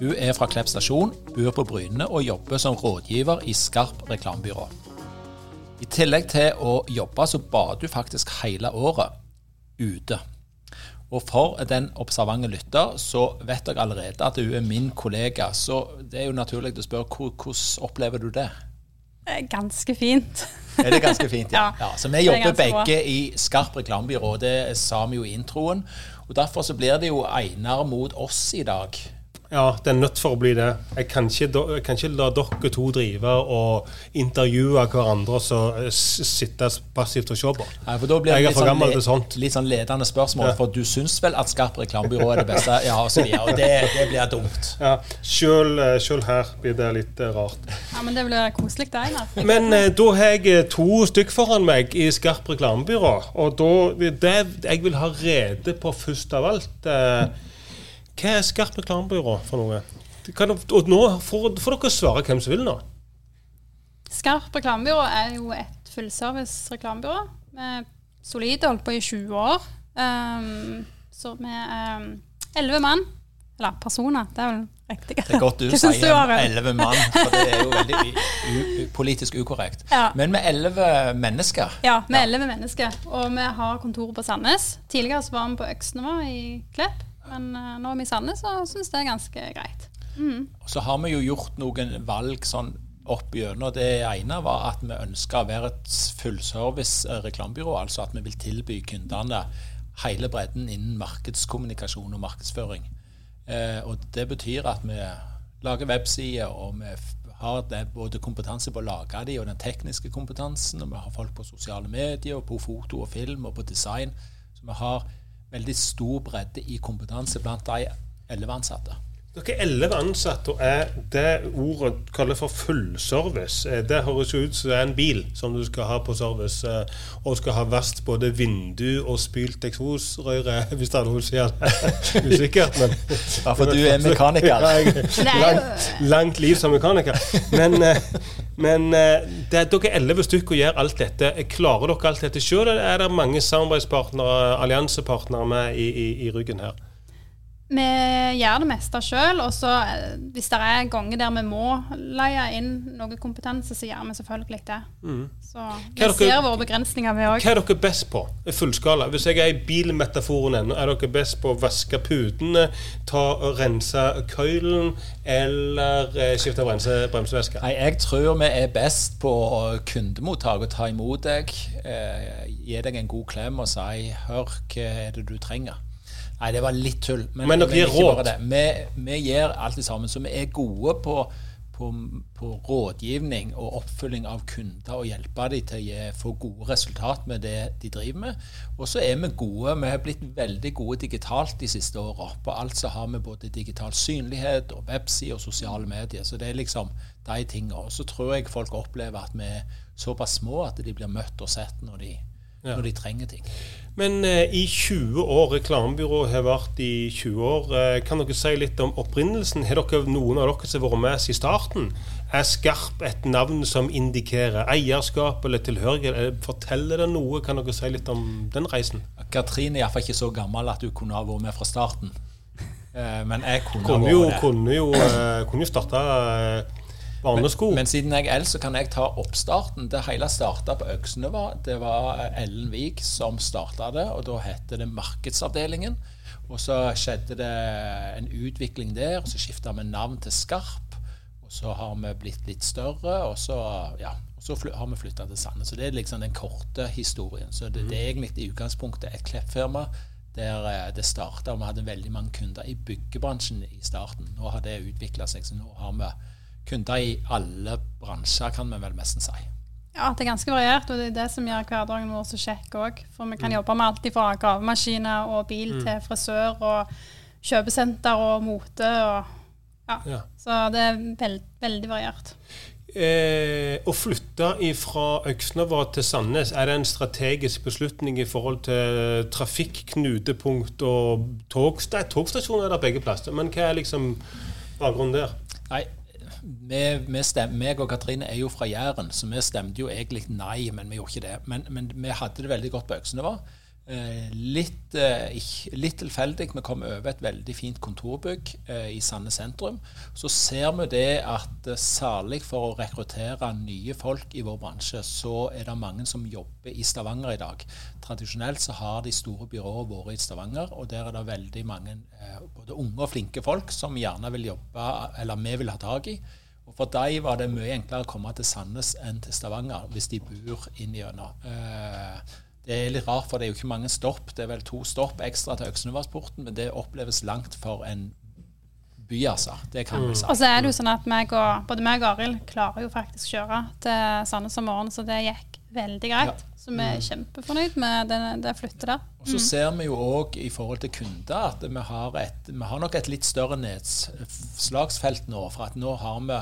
Hun er fra Klepp stasjon, bor på Bryne og jobber som rådgiver i Skarp reklamebyrå. I tillegg til å jobbe, så bader hun faktisk hele året ute. Og for den observante lytter, så vet jeg allerede at hun er min kollega. Så det er jo naturlig å spørre hvordan opplever du det? Ganske fint. Er det ganske fint, ja. Ja, ja så vi jobber begge bra. i Skarp reklamebyrå. Det sa vi jo i introen. Og derfor så blir det jo Einar mot oss i dag. Ja, det er nødt for å bli det. Jeg kan ikke, jeg kan ikke la dere to drive og intervjue hverandre og så eh, sitte passivt og se på. Nei, for da blir det litt, gammel til sånn, sånt. litt sånn ledende spørsmål. Ja. For du syns vel at Skarp reklamebyrå er det beste? Ja, og så videre. Og det, det blir dumt. Ja, selv her blir det litt eh, rart. Ja, Men det blir koselig, det, Einar. Men eh, da har jeg eh, to stykk foran meg i Skarp reklamebyrå. Og da, det jeg vil ha rede på først av alt eh, Hva er Skarp reklamebyrå for noe? Det Kan, og nå får, får dere svare hvem som vil nå. Skarp reklamebyrå er jo et fullservice reklamebyrå. Vi er solide, holdt på i 20 år. Um, så vi er elleve mann. Eller personer, det er vel riktig. Det er godt du sier elleve mann, for det er jo veldig politisk ukorrekt. Ja. Men med elleve mennesker. Ja, med 11 ja. mennesker. Og vi har kontor på Sandnes. Tidligere så var vi på Øksnevå i Klepp. Men når nå er vi i så syns det er ganske greit. Mm. så har vi jo gjort noen valg sånn opp gjennom. Det ene var at vi ønska å være et fullservice eh, reklamebyrå. Altså at vi vil tilby kundene hele bredden innen markedskommunikasjon og markedsføring. Eh, og det betyr at vi lager websider, og vi har det, både kompetanse på å lage de og den tekniske kompetansen. Og vi har folk på sosiale medier, og på foto og film og på design. Så vi har veldig stor bredde i kompetanse blant de elleve ansatte. Dere er elleve ansatte, og er det ordet kaller for fullservice. Det høres jo ut som det er en bil som du skal ha på service, eh, og skal ha vasket både vindu og spylt eksosrøret, hvis det er noe som sier det. Usikkert, men Ja, for du er mekaniker. Er langt, langt liv som mekaniker. Men, eh, men eh, det, er- dere er elleve stykker og gjør alt dette. Klarer dere alt dette sjøl, eller er det mange samarbeidspartnere, alliansepartnere med i, i, i ryggen her? Vi gjør det meste sjøl, og så eh, hvis det er ganger der vi må leie inn noe kompetanse, så gjør vi selvfølgelig det. Så vi er dere- ser våre begrensninger, vi òg. Hva er dere best på? i Fullskala. Hvis jeg er i bilmetaforen ennå, er dere best på å vaske putene, ta og rense køylen, eller eh, skifte bremse, bremsevæske? Nei, jeg tror vi er best på kundemottak og ta imot deg, eh, gi deg en god klem og si 'hør, hva er det du trenger'? Nei, det var litt tull. Men dere gir råd? Vi, vi gjør alt det sammen. Så vi er gode på, på, på rådgivning og oppfølging av kunder og hjelpe dem til å få gode resultat med det de driver med. Og så er vi gode. Vi har blitt veldig gode digitalt de siste åra. På alt så har vi både digital synlighet og webside og sosiale medier. Så det er liksom de tingene. Og så tror jeg folk opplever at vi er såpass små at de blir møtt og sett når de, når de trenger ting. Men eh, i 20 år, reklamebyrået har vært i 20 år, eh, kan dere si litt om opprinnelsen? Har dere noen av dere som har vært med i starten? Er Skarp et navn som indikerer eierskap eller tilhørighet? Eh, Forteller det noe? Kan dere si litt om den reisen? Katrine er iallfall ikke så gammel at hun kunne ha vært med fra starten. Eh, Men jeg kunne, Kunne ha jo, vært det. kunne jo, eh, kunne jo starta eh, barnesko. Men siden jeg er eldst, så kan jeg ta oppstarten. Det hele starta på Øksnøva. Det var eh, Ellen Wiig som starta det, og da het det Markedsavdelingen. Og så skjedde det en utvikling der, og så skifta vi navn til Skarp. Og så har vi blitt litt større, og så, ja, og så har vi flytta til Sandnes. Så det er liksom den korte historien. Så det, det er egentlig i utgangspunktet et kleppfirma der eh, det starta. Vi hadde veldig mange kunder i byggebransjen i starten. Nå har det utvikla seg, så nå har vi kunder i alle bransjer, kan vi vel nesten si. Ja, det er ganske variert, og det er det som gjør hverdagen vår så kjekk òg. For vi kan jobbe med alt fra gravemaskiner og bil til frisør og kjøpesenter og mote. Og, ja. Ja. Så det er veld, veldig variert. Eh, å flytte fra Øksnova til Sandnes, er det en strategisk beslutning i forhold til trafikk, knutepunkt og togstasjoner? togstasjoner er det begge plasser, men hva er liksom bakgrunnen der? Nei, vi, vi stemte, meg og Katrine er jo fra Jæren, så vi stemte jo egentlig nei, men vi gjorde ikke det. Men, men vi hadde det veldig godt på Øksene Eh, litt, eh, litt tilfeldig. Vi kom over et veldig fint kontorbygg eh, i Sandnes sentrum. Så ser vi det at eh, særlig for å rekruttere nye folk i vår bransje, så er det mange som jobber i Stavanger i dag. Tradisjonelt så har de store byråene vært i Stavanger, og der er det veldig mange eh, både unge og flinke folk som gjerne vil jobbe, eller vi vil ha tak i. Og For dem var det mye enklere å komme til Sandnes enn til Stavanger hvis de bor inn gjennom. Eh, det er litt rart, for det er jo ikke mange stopp. Det er vel to stopp ekstra til Øksnevasporten, men det oppleves langt for en by, altså. Det kan vi si. Og så er det jo sånn at meg og, både meg og Arild klarer jo faktisk kjøre til Sandnes om morgenen, så det gikk veldig greit. Ja. Så vi er kjempefornøyd med det, det flyttet der. Og så ser vi jo òg i forhold til kunder at vi har, et, vi har nok et litt større nedslagsfelt nå. For at nå har vi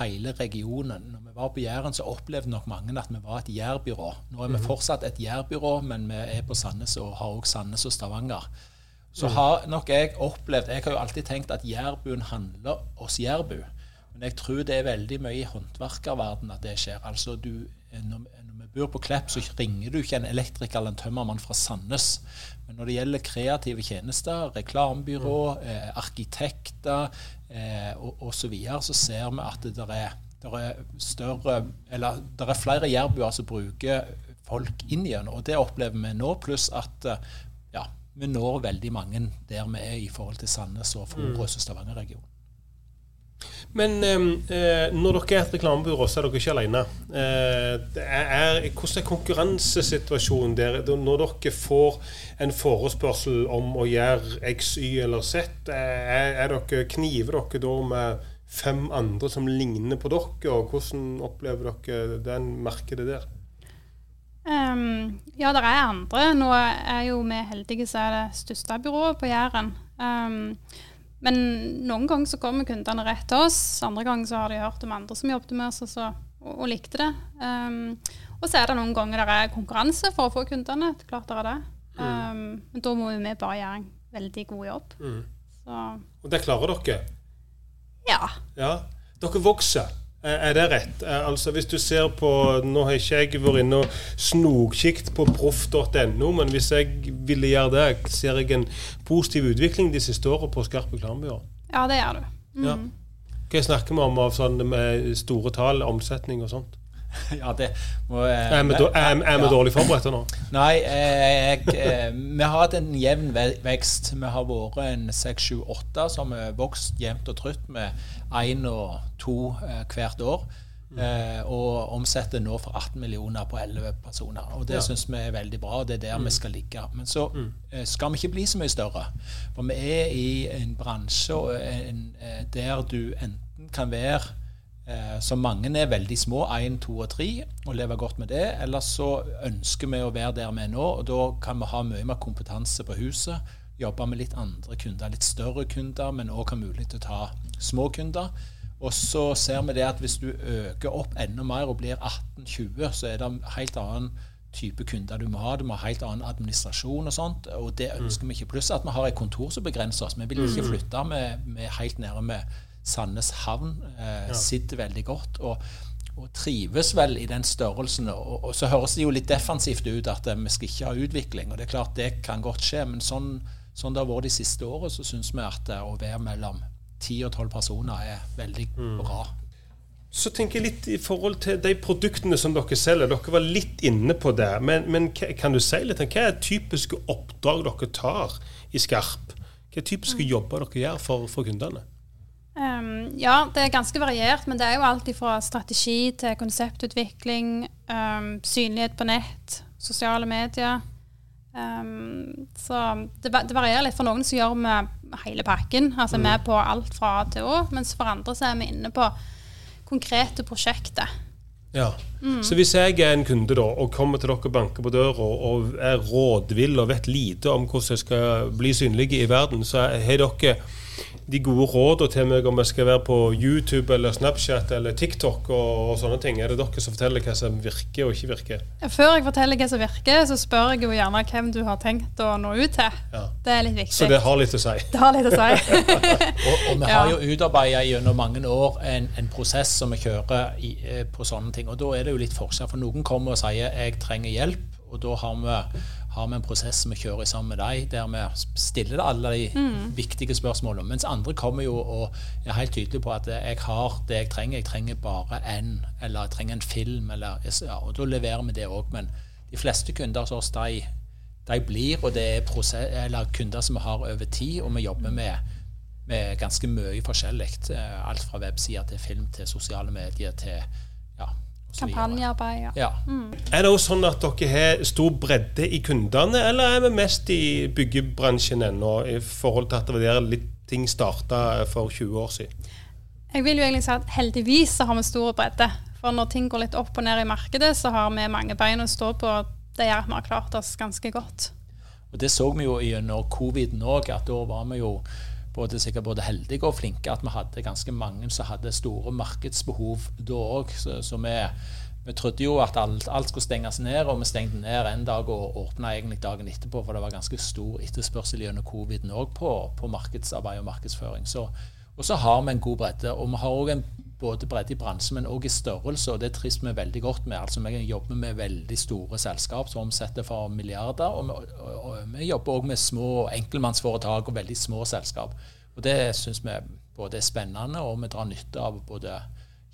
hele regionen. Når var på Jæren, så opplevde nok mange at vi var et jærbyrå. Nå er vi fortsatt et jærbyrå, men vi er på Sandnes og har òg Sandnes og Stavanger. Så har nok jeg opplevd Jeg har jo alltid tenkt at jærbuen handler oss jærbu. Men jeg tror det er veldig mye i håndverkerverdenen at det skjer. Altså du, når, når vi bor på Klepp, så ringer du ikke en elektriker eller en tømmermann fra Sandnes. Men når det gjelder kreative tjenester, reklamebyrå, eh, arkitekter eh, osv., så, videre, så ser vi at det der er, der er større Eller det er flere jærbuer som bruker folk inn igjen. Og det opplever vi nå, pluss at eh, ja, vi når veldig mange der vi er i forhold til Sandnes og Forus og Stavanger-regionen. Men eh, når dere er et reklamebyrå, så er dere ikke alene. Eh, er, er, hvordan er konkurransesituasjonen der? Når dere får en forespørsel om å gjøre X, Y eller Z, er, er dere, kniver dere da med fem andre som ligner på dere? Og hvordan opplever dere den markedet der? Um, ja, det er andre. Nå er jo vi heldige som er det største byrået på Jæren. Um, men noen ganger så kommer kundene rett til oss. Andre ganger så har de hørt om andre som jobbet med oss og, så, og, og likte det. Um, og så er det noen ganger det er konkurranse for å få kundene. Klart det er det. Mm. men da må vi bare gjøre en veldig god jobb. Så Og det klarer dere? Ja. Ja. Dere vokser. Er det rett? Eh, Altså Hvis du ser på Nå har ikke jeg vært inne og snokkikt på proff.no, men hvis jeg ville gjøre det, ser jeg en positiv utvikling de siste årene på Skarp reklamebyrå. Ja, det gjør du. Ja. Hva snakker vi om av sånn med store tall, omsetning og sånt? ja, det må Er vi, Ja. dårlig forberedt nå? Nei, eh, jeg, eh, vi har hatt en jevn vekst. Vi har vært en seks, sju, åtte som har vokst jevnt og trutt med én og to eh, hvert år. Eh, og omsetter nå for 18 millioner på 11 personer. Og det Ja. syns vi er veldig bra, det er der vi skal ligge. Men så eh, skal vi ikke bli så mye større. For vi er i en bransje en, der du enten kan være eh, som mange er veldig små, én, to og tre, og lever godt med det. Eller så ønsker vi å være der vi er nå, og da kan vi ha mye mer kompetanse på huset. Jobbe med litt andre kunder, litt større kunder, men òg ha mulighet til å ta små kunder. Og så ser vi det at hvis du øker opp enda mer og blir 18-20, så er det en helt annen type kunder du må ha. Du må ha helt annen administrasjon og sånt, og det ønsker vi ikke. Pluss at vi har et kontor som begrenser oss. Vi vil ikke flytte. Vi vi er helt nede med Sandnes havn. Eh, Sitter veldig godt. og og trives vel i den størrelsen. Og, og så høres det jo litt defensivt ut at eh, vi skal ikke ha utvikling. Og det er klart det kan godt skje, men sånn, sånn det har vært de siste årene, så syns vi at eh, å være mellom 10 og 12 personer er veldig bra. Så tenker jeg litt i forhold til de produktene som dere selger. Dere var litt inne på det. Men, men kan du si litt om hva er typiske oppdrag dere tar i Skarp? Hva er typiske jobber dere gjør for, for kundene? Um, ja, det er ganske variert, men det er jo alt fra strategi til konseptutvikling, um, synlighet på nett, sosiale medier. Um, så det, det, varierer litt. For noen så gjør vi hele pakken. Altså mm. vi er på alt fra A til Å. Mens for andre så er vi inne på konkrete prosjekter. Ja. Mm. Så hvis jeg er en kunde da, og kommer til dere og banker på døra og er rådvill og vet lite om hvordan jeg skal bli synlig i verden, så har dere de gode rådene til meg om jeg skal være på YouTube eller Snapchat eller TikTok og, og, sånne ting? Er det dere som forteller hva som virker og ikke virker? Før jeg forteller hva som virker, så spør jeg jo gjerne hvem du har tenkt å nå ut til. Ja. Det er litt viktig. Så det har litt å si? Det har litt å si. og, og, vi har jo utarbeida gjennom mange år en, en, prosess som vi kjører i, eh, på sånne ting. Og da er det jo litt forskjell. For noen kommer og sier 'jeg trenger hjelp', og da har vi har vi en prosess som vi kjører sammen med deg, der vi stiller alle de mm. viktige spørsmålene. Mens andre kommer jo og er helt tydelige på at jeg har det jeg trenger. Jeg trenger bare en, eller jeg trenger en film. Eller, ja, og Da leverer vi det òg. Men de fleste kunder hos oss, de, de blir, og det er prosess, eller kunder som vi har over tid, og vi jobber med, med ganske mye forskjellig. Eh, alt fra websider til film til sosiale medier til Kampanjearbeid, ja. ja. Mm. Er det også sånn at dere har stor bredde i kundene, eller er vi mest i byggebransjen ennå, i forhold til at det var der litt ting starta for 20 år siden? Jeg vil jo egentlig si at heldigvis så har vi stor bredde. For når ting går litt opp og ned i markedet, så har vi mange bein å stå på. Det gjør at vi har klart oss ganske godt. Og Det så vi jo gjennom covid òg, at da var vi jo både, sikkert både heldige og flinke at vi hadde ganske mange som hadde store markedsbehov da òg. Så, så vi, vi, trodde jo at alt, alt, skulle stenges ned, og vi stengte ned en dag og åpna egentlig dagen etterpå, for det var ganske stor etterspørsel gjennom coviden òg på, på, markedsarbeid og markedsføring. Så, og så har vi en god bredde. Og vi har òg en både bredde i bransjen, men òg i størrelse. og Det trives vi veldig godt med. altså Vi jobber med veldig store selskap som omsetter for milliarder. Og vi, og, og, vi jobber òg med små enkeltmannsforetak og veldig små selskap. Og Det syns vi både er spennende, og vi drar nytte av både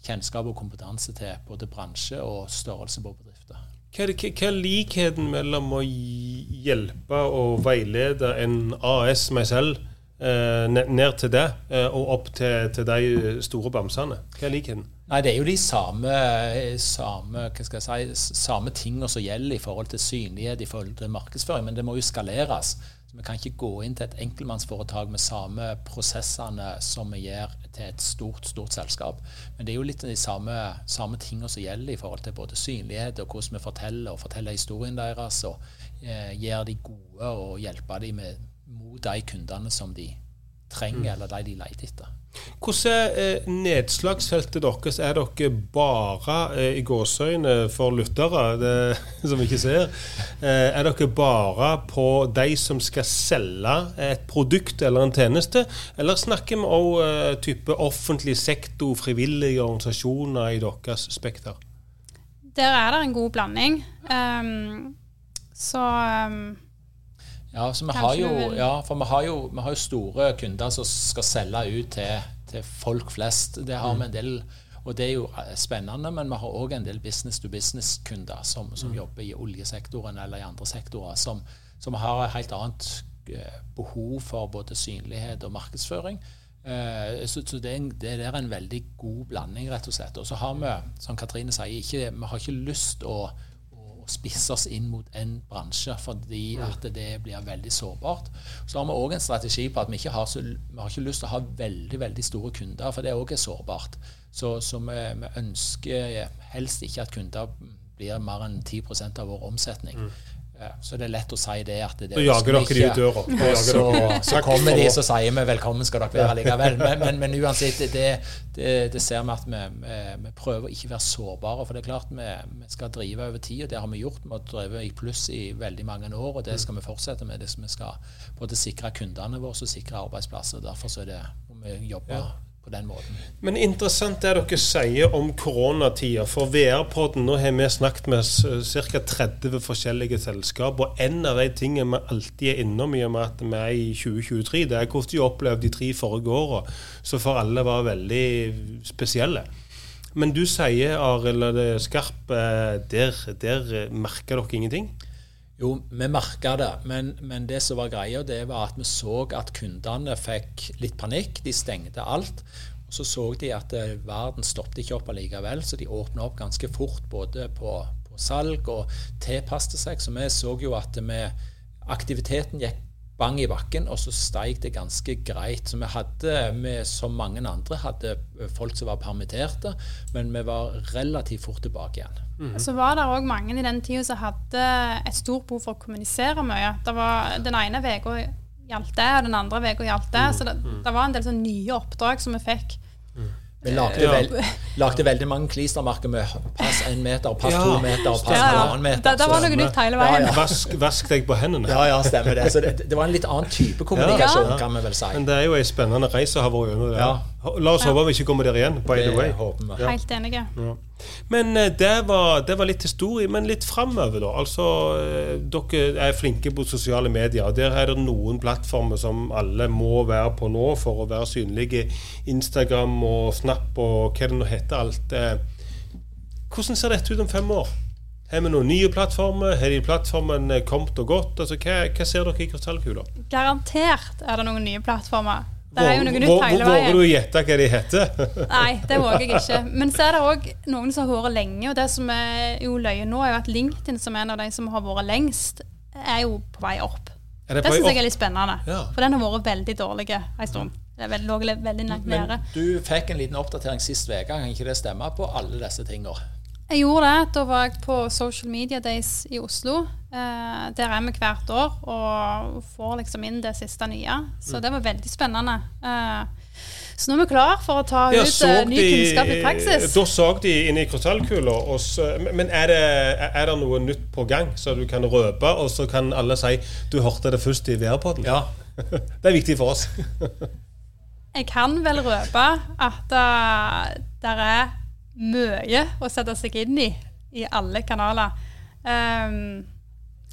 kjennskap og kompetanse til både bransje og størrelse på bedrifter. Hva hva er likheten mellom å hjelpe og veilede en AS meg selv ned til det eh, og opp til, til de store bamsene? Hva er likheten? Nei, Det er jo de samme, samme, si, samme tingene som gjelder i forhold til synlighet, i forhold til markedsføring, men det må jo skaleres. Så Vi kan ikke gå inn til et enkeltmannsforetak med samme prosessene som vi gjør til et stort stort selskap. Men det er jo litt de samme, samme tingene som gjelder i forhold til både synlighet og hvordan vi forteller og forteller historien deres, og eh, gjør de gode og hjelper de med mot de kundene som de trenger, mm. eller de de leter etter. Hvordan er eh, nedslagsfeltet deres? Er dere bare eh, i gåseøyne for lyttere, det, som vi ikke ser, eh, er dere bare på de som skal selge et produkt eller en tjeneste, eller snakker vi òg type offentlig sektor, frivillige organisasjoner i deres spekter? Der er det en god blanding. Um, så um ja, så vi har jo, ja, for vi har, jo, vi har jo store kunder som skal selge ut til, til folk flest. Det har vi en del, og det er jo eh, spennende, men vi har òg en del business to business-kunder som, som mm. jobber i oljesektoren eller i andre sektorer, som, som har et helt annet eh, behov for både synlighet og markedsføring. Uh, så, så det, er en, det, er en veldig god blanding, rett og slett. Og så har vi, som Katrine sier, ikke, vi har ikke lyst å å spisse oss inn mot en bransje, fordi at det blir veldig sårbart. Så har vi òg en strategi på at vi ikke har, så, vi har ikke lyst til å ha veldig veldig store kunder, for det òg er sårbart. Så, så vi, vi, ønsker helst ikke at kunder blir mer enn 10% av vår omsetning. Mm. Så det er lett å si det. at det, Da jager dere de ut døra. Så, så kommer de så sier vi 'velkommen skal dere være likevel'. Men, men, men uansett, det, det, det, ser vi at vi, vi, vi, prøver å ikke være sårbare. For det er klart vi, vi skal drive over tid, og det har vi gjort. Vi har drevet i pluss i veldig mange år, og det skal vi fortsette med. Det vi skal både sikre kundene våre og sikre arbeidsplasser. Derfor så er det, må vi jobbe ja på den måten. Men interessant det dere sier om koronatida. For VR-podden, nå har vi snakket med ca. 30 forskjellige selskap, og en av de tingene vi alltid er innom i og med at vi er i 2023, det er hvordan de opplevde de tre forrige åra, som for alle var veldig spesielle. Men du sier, Arild Skarp, eh, der, der merker dere ingenting? Jo, vi merka det, men, men, det som var greia, det var at vi så at kundene fikk litt panikk. De stengte alt. Og så så de at eh, verden stoppet ikke opp allikevel, så de åpna opp ganske fort både på, på salg og tilpasset seg. Så vi så jo at vi, aktiviteten gikk bang i bakken, og så steig det ganske greit. Så vi hadde, vi, som mange andre, hadde folk som var permitterte, men vi var relativt fort tilbake igjen. Mm -hmm. Så var det òg mange i den tida som hadde et stort behov for å kommunisere mye. Det var Den ene uka gjaldt det, og den andre uka gjaldt det. Mm. Så det, det, var en del sånn nye oppdrag som vi fikk. Mm. Vi lagde, vel, lagde, veldig mange klistremerker med pass én meter, pass ja. to meter, pass ja, halvannen meter. Det, var noe nytt hele veien. Vask, vask, deg på hendene. Ja, ja, stemmer det. Så det, det var en litt annen type kommunikasjon, kan vi vel si. Men det er jo ei spennende reise å ha vært gjennom det. La oss håpe vi ikke kommer der igjen, by the way. Helt enige. Men uh, det, var, det, var, litt historie. Men litt framover, da. Altså, uh, dere er flinke på sosiale medier. Der er det noen plattformer som alle må være på nå for å være synlige. Instagram og Snap og hva det nå heter alt. Uh, hvordan ser dette ut om fem år? Har vi noen nye plattformer? Har de plattformene kommet og gått? Altså, hva, hva ser dere i krystallkula? Garantert er det noen nye plattformer. Det er jo noe nytt hele veien. Våger du å gjette hva de heter? Nei, det våger jeg ikke. Men så er det òg noen som har vært lenge. Og det som er jo løye nå, er jo at LinkedIn, som er en av de som har vært lengst, er jo på vei opp. Det, det syns jeg er litt spennende. Ja. For den har vært veldig dårlig en stund. Det lå veldig nært nede. Men du fikk en liten oppdatering sist uke, kan ikke det stemme på alle disse tingene? Jeg gjorde det. Da var jeg på Social Media Days i Oslo. Eh, der er vi hvert år og får liksom inn det siste nye. Så det var veldig spennende. Eh, så nå er vi klar for å ta ja, ut eh, ny de, kunnskap i praksis. Da så de inn i krystallkula. Men er det, er det, noe nytt på gang så du kan røpe, og så kan alle si du hørte det først i Værpodden? Ja. det er viktig for oss. jeg kan vel røpe at uh, det er mye å sette seg inn i i alle kanaler. Um,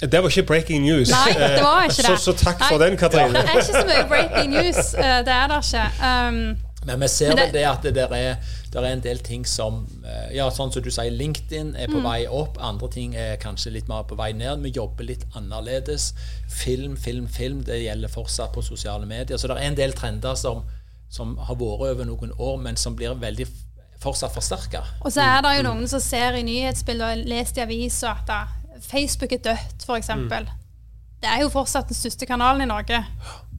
det var ikke breaking news. Nei, det var ikke det. Så, så takk for Nei, den, Katrine. Det er ikke så mye breaking news. Eh, det er det ikke. Um, men vi ser vel det at det der er, der er en del ting som eh, Ja, sånn som du sier, LinkedIn er på mm. vei opp. Andre ting er kanskje litt mer på vei ned. Vi jobber litt annerledes. Film, film, film. Det gjelder fortsatt på sosiale medier. Så det er en del trender som, som har vært over noen år, men som blir veldig fortsatt forsterka. Og så er det jo noen som ser i nyhetsbildet og lest i avisa at da, Facebook er dødt, f.eks. Mm. Det er jo fortsatt den største kanalen i Norge.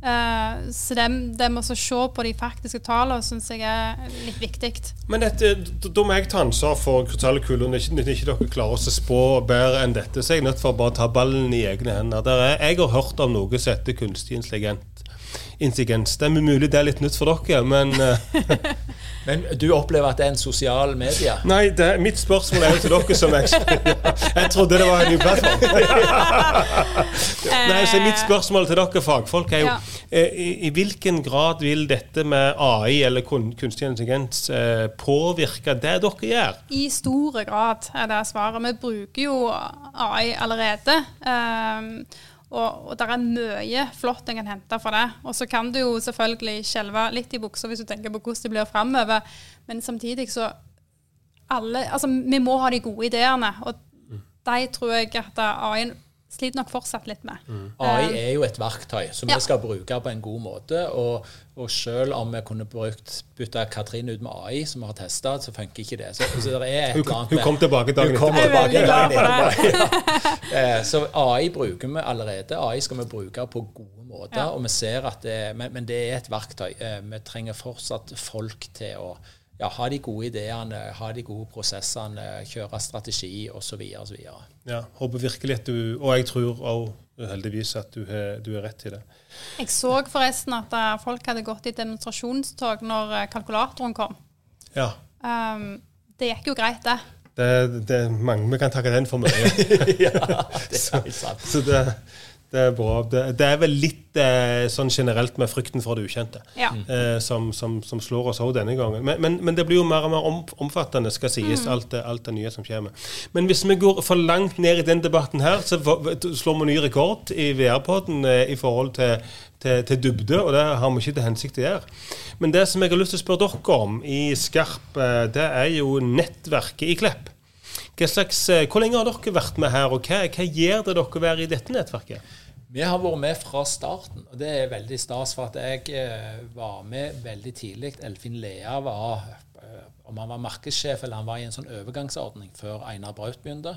Uh, så det, det med å se på de faktiske tallene syns jeg er litt viktig. Men da må jeg ta ansvar for krystallkula når ikke, ikke dere klarer å spå bedre enn dette. Så er jeg nødt for å bare ta ballen i egne hender. Er, jeg har hørt om noe som heter kunstig. Intelligens. Det er mulig det er litt nytt for dere, men uh, Men du opplever at det er en sosial medie? Nei, det, mitt spørsmål er jo til dere som eksperter. Jeg trodde det var en ny plattform. Nei, så Mitt spørsmål til dere fagfolk er jo ja. i, i hvilken grad vil dette med AI eller kunstig intelligens eh, påvirke det dere gjør? I store grad er det svaret. Vi bruker jo AI allerede. Um, og, og det er mye flott en kan hente fra det. Og så kan du jo selvfølgelig skjelve litt i buksa hvis du tenker på hvordan det blir framover, men samtidig så alle, altså Vi må ha de gode ideene, og de tror jeg at AI sliter nok fortsatt litt med. Mm. AI er jo et verktøy som ja. vi skal bruke på en god måte. Og, og selv om vi kunne brukt bytta Katrine ut med AI, som vi har testa, så funker ikke det. Så, så det er et hun, annet hun kom tilbake dagen etterpå. Ja. så AI bruker vi allerede. AI skal vi bruke på gode måter. Ja. og vi ser at det, men, men det er et verktøy. Eh, vi trenger fortsatt folk til å ja, ha de gode ideene, ha de gode prosessene, kjøre strategi osv. Ja, håper virkelig at du Og jeg tror òg heldigvis at du har, du har rett i det. Jeg så forresten at uh, folk hadde gått i demonstrasjonstog når uh, kalkulatoren kom. Ja. Um, det gikk jo greit, det. Det, det mange vi kan takke den for mye. ja, det er helt sant. Så, så det, det er bra. Det, det er vel litt eh, sånn generelt med frykten for det ukjente ja. eh, som, som, som, slår oss òg denne gangen. Men, men, men, det blir jo mer og mer om, omfattende, skal sies, mm. alt, det, alt, det, nye som kommer. Men hvis vi går for langt ned i den debatten her, så slår vi ny rekord i VR-poden eh, i forhold til, til, til, dybde, og det har vi ikke til hensikt å gjøre. Men det som jeg har lyst til å spørre dere om i Skarp, eh, det er jo nettverket i Klepp. Hva slags, eh, hvor lenge har dere vært med her, og hva, hva gjør det dere være i dette nettverket? Vi har vært med fra starten, og det er veldig stas. For at jeg eh, var med veldig tidlig. Elfin Lea var eh, om han var markedssjef eller han var i en sånn overgangsordning før Einar Braut begynte.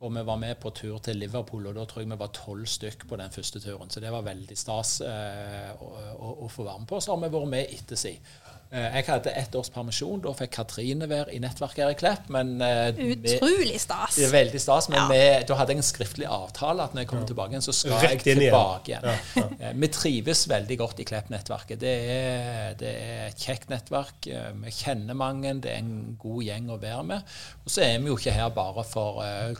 Og vi var med på tur til Liverpool, og da tror jeg vi var tolv stykk på den første turen. Så det var veldig stas eh, å, å, å, få være med på. Så har vi vært med ettersid. Eh, jeg hadde ett års permisjon. Da fikk Katrine være i nettverket her i Klepp. Men eh, Utrolig stas. Det er veldig stas, men Ja. med, da hadde jeg en skriftlig avtale at når jeg kommer tilbake igjen, så skal Rett jeg tilbake igjen. igjen. Ja, Eh, Vi trives veldig godt i Klepp-nettverket. Det, er- det er et kjekt nettverk. Eh, Vi kjenner mange. Det er en god gjeng å være med. Og så er vi jo ikke her bare for uh,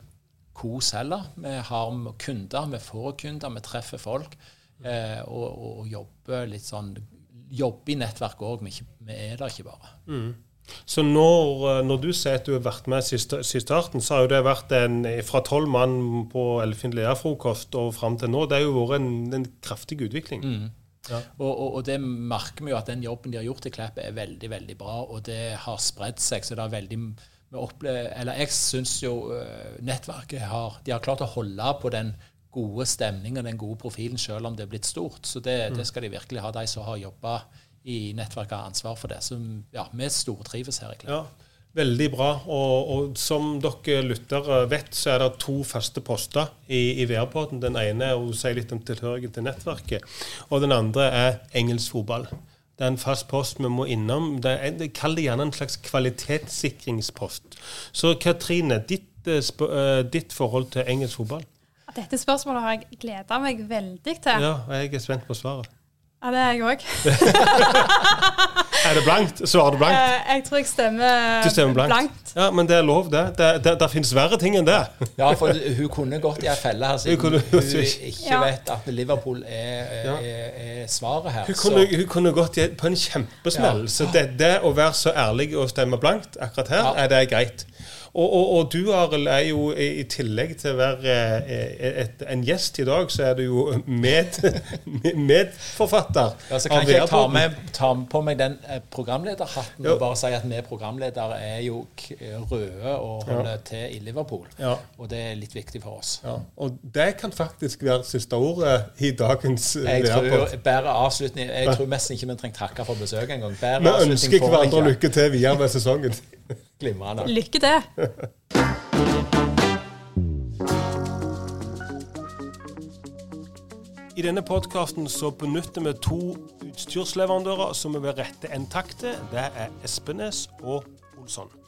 kos heller. Vi har kunder, vi får kunder, vi treffer folk. eh, og, og, og jobber litt sånn Jobber i nettverket òg, vi, vi er der ikke bare. Så når, eh, når du sier at du har vært med siden sta- starten, så har jo det vært en fra tolv mann på Elfin Lea-frokost og fram til nå. Det har jo vært en, en kraftig utvikling. Ja. Og, og, og det merker vi jo at den jobben de har gjort i Klepp er veldig veldig bra, og det har spredd seg. så det er veldig opplever, eller Jeg syns jo øh, nettverket har de har klart å holde på den gode stemningen den gode profilen, selv om det er blitt stort. Så det, det skal de virkelig ha, de som har jobba i nettverket har ansvar for det. Så ja, vi stortrives her i Klepp. Ja, veldig bra. Og, og som dere lyttere vet, så er det to faste poster i, i VR-poden. Den ene er å si litt om tilhørigheten til nettverket, og den andre er engelsk fotball. Det er en fast post vi må innom. Det er, det Kall det gjerne en slags kvalitetssikringspost. Så Katrine, ditt, eh, eh, ditt forhold til engelsk fotball? Dette spørsmålet har jeg gleda meg veldig til. Ja, og jeg er spent på svaret. Ja, det er jeg òg. Er det blankt? Svarer du blankt? Jeg tror jeg stemmer, Du stemmer blankt. Ja, men det er lov, det. Det, det, det finnes verre ting enn det. Ja, for hun kunne gått i ei felle her, siden Hun kunne- hun ikke Ja. vet at Liverpool er, Ja. er, er svaret her. Hun Så- kunne, hun kunne gått i- på en kjempesmell. Ja. Så det, det å være så ærlig og stemme blankt akkurat her, Ja. er det greit. Og, og, og du Arild, er jo i, tillegg til å være eh, et, en gjest i dag, så er du jo med, medforfatter Ja, så kan ikke jeg ta, med, ta på meg den eh, programlederhatten og bare si at vi programledere er jo røde og holder til i Liverpool. Ja. Og det er litt viktig for oss. Ja, og det kan faktisk være siste ordet i dagens eh, Jeg tror VR-podd. avslutning Jeg tror nesten ikke vi trenger takke for besøket engang. Vi ønsker hverandre lykke til videre med sesongen. Glimrende. Lykke til. I denne podkasten så benytter vi to utstyrsleverandører som vi vil rette en takk til. Det er Espenes og Olsson.